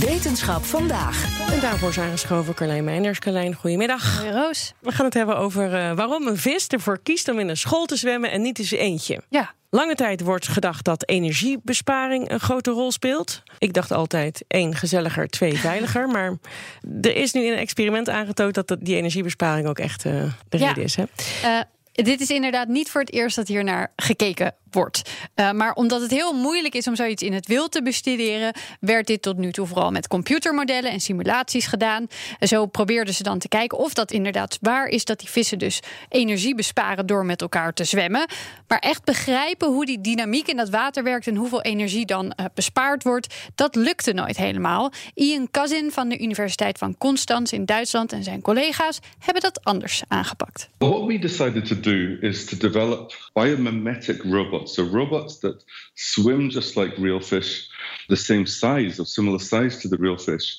Wetenschap vandaag. En daarvoor zijn geschoven Carlijn Meinders. Carlijn, goedemiddag. Hoi Roos. We gaan het hebben over uh, waarom een vis ervoor kiest om in een school te zwemmen en niet in zijn eentje. Ja. Lange tijd wordt gedacht dat energiebesparing een grote rol speelt. Ik dacht altijd één gezelliger, twee veiliger. Maar er is nu in een experiment aangetoond dat die energiebesparing ook echt uh, de ja. reden is. Hè? Uh, dit is inderdaad niet voor het eerst dat hier naar gekeken wordt. Uh, maar omdat het heel moeilijk is om zoiets in het wild te bestuderen, werd dit tot nu toe vooral met computermodellen en simulaties gedaan. Zo probeerden ze dan te kijken of dat inderdaad waar is dat die vissen dus energie besparen door met elkaar te zwemmen. Maar echt begrijpen hoe die dynamiek in dat water werkt en hoeveel energie dan uh, bespaard wordt, dat lukte nooit helemaal. Ian Cousin van de Universiteit van Constance in Duitsland en zijn collega's hebben dat anders aangepakt. What we decided to do is to develop biomimetic robots. So robots that swim just like real fish, the same size or similar size to the real fish.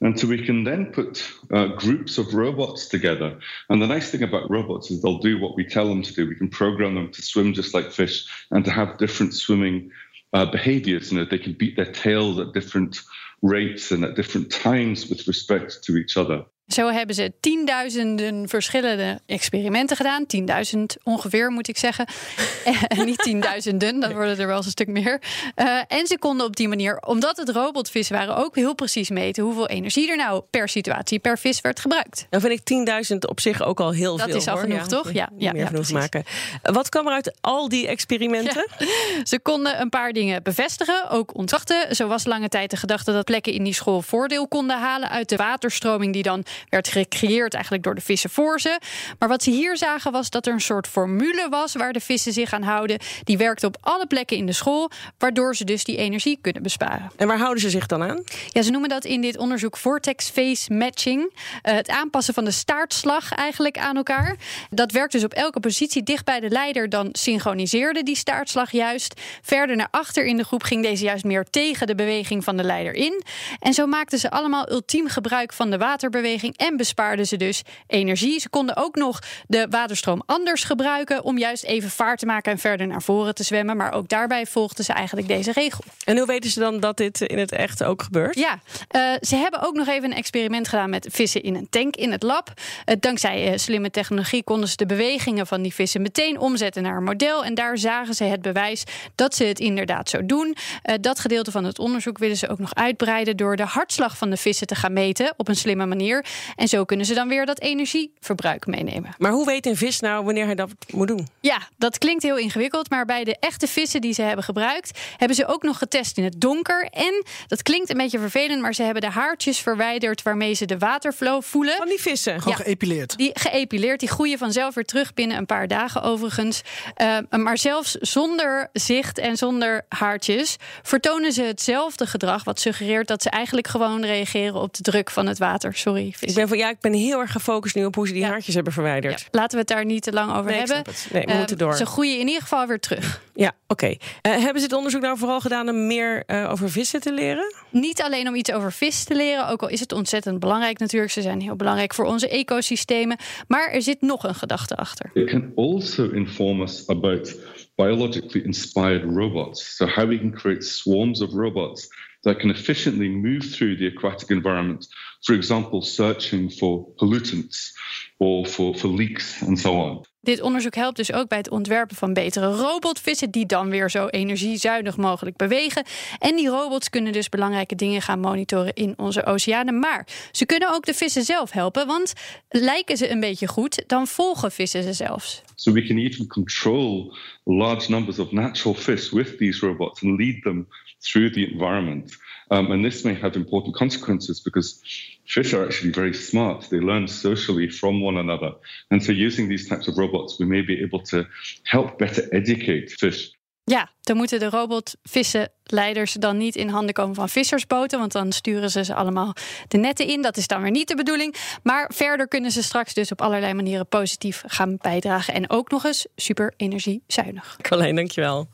And so we can then put uh, groups of robots together. And the nice thing about robots is they'll do what we tell them to do. We can program them to swim just like fish and to have different swimming uh, behaviors. You know, they can beat their tails at different rates and at different times with respect to each other. Zo hebben ze tienduizenden verschillende experimenten gedaan. Tienduizend ongeveer, moet ik zeggen. en niet tienduizenden, dan worden er wel eens een stuk meer. Uh, en ze konden op die manier, omdat het robotvissen waren, ook heel precies meten hoeveel energie er nou per situatie, per vis werd gebruikt. Dan vind ik 10.000 op zich ook al heel dat veel. Dat is al hoor. genoeg, ja, toch? Ja, ja, meer ja, genoeg maken. Wat kwam er uit al die experimenten? Ja. Ze konden een paar dingen bevestigen, ook ontkrachten. Zo was lange tijd de gedachte dat plekken in die school voordeel konden halen uit de waterstroming die dan werd gecreëerd eigenlijk door de vissen voor ze. Maar wat ze hier zagen was dat er een soort formule was waar de vissen zich aan houden. Die werkte op alle plekken in de school, waardoor ze dus die energie kunnen besparen. En waar houden ze zich dan aan? Ja, ze noemen dat in dit onderzoek vortex phase matching. Uh, het aanpassen van de staartslag eigenlijk aan elkaar. Dat werkt dus op elke positie dicht bij de leider. Dan synchroniseerde die staartslag juist. Verder naar achter in de groep ging deze juist meer tegen de beweging van de leider in. En zo maakten ze allemaal ultiem gebruik van de waterbeweging en bespaarden ze dus energie. Ze konden ook nog de waterstroom anders gebruiken om juist even vaart te maken en verder naar voren te zwemmen. Maar ook daarbij volgden ze eigenlijk deze regel. En hoe weten ze dan dat dit in het echt ook gebeurt? Ja, uh, ze hebben ook nog even een experiment gedaan met vissen in een tank in het lab. Uh, dankzij uh, slimme technologie konden ze de bewegingen van die vissen meteen omzetten naar een model. En daar zagen ze het bewijs dat ze het inderdaad zo doen. dat gedeelte van het onderzoek willen ze ook nog uitbreiden door de hartslag van de vissen te gaan meten op een slimme manier. En zo kunnen ze dan weer dat energieverbruik meenemen. Maar hoe weet een vis nou wanneer hij dat moet doen? Ja, dat klinkt heel ingewikkeld. Maar bij de echte vissen die ze hebben gebruikt, hebben ze ook nog getest in het donker. En dat klinkt een beetje vervelend, maar ze hebben de haartjes verwijderd waarmee ze de waterflow voelen. Van die vissen. Gewoon ja, geëpileerd. Die geëpileerd, die groeien vanzelf weer terug binnen een paar dagen overigens. Uh, maar zelfs zonder zicht en zonder haartjes vertonen ze hetzelfde gedrag. Wat suggereert dat ze eigenlijk gewoon reageren op de druk van het water. Sorry. Ik ben van ja, ik ben heel erg gefocust nu op hoe ze die ja. haartjes hebben verwijderd. Ja, laten we het daar niet te lang over nee, hebben. Nee, we uh, moeten door. Ze groeien in ieder geval weer terug. Ja, oké. Okay. Uh, hebben ze het onderzoek nou vooral gedaan om meer uh, over vissen te leren? Niet alleen om iets over vis te leren, ook al is het ontzettend belangrijk natuurlijk. Ze zijn heel belangrijk voor onze ecosystemen. Maar er zit nog een gedachte achter. It can also inform us about biologically inspired robots. So how we can create swarms of robots that can efficiently move through the aquatic environment. For example, searching for pollutants or for, for leaks and so on. Dit onderzoek helpt dus ook bij het ontwerpen van betere robotvissen, die dan weer zo energiezuinig mogelijk bewegen. En die robots kunnen dus belangrijke dingen gaan monitoren in onze oceanen. Maar ze kunnen ook de vissen zelf helpen, want lijken ze een beetje goed, dan volgen vissen ze zelfs. So we can even control large numbers of natural fish with these robots and lead them through the environment. Um, and this may have important consequences because fish are actually very smart. They learn socially from one another. And so, using these types of robots, we may be able to help better educate fish Ja, dan moeten de robotvissenleiders dan niet in handen komen van vissersboten. Want dan sturen ze ze allemaal de netten in. Dat is dan weer niet de bedoeling. Maar verder kunnen ze straks dus op allerlei manieren positief gaan bijdragen. En ook nog eens super energiezuinig. Colleen, dankjewel.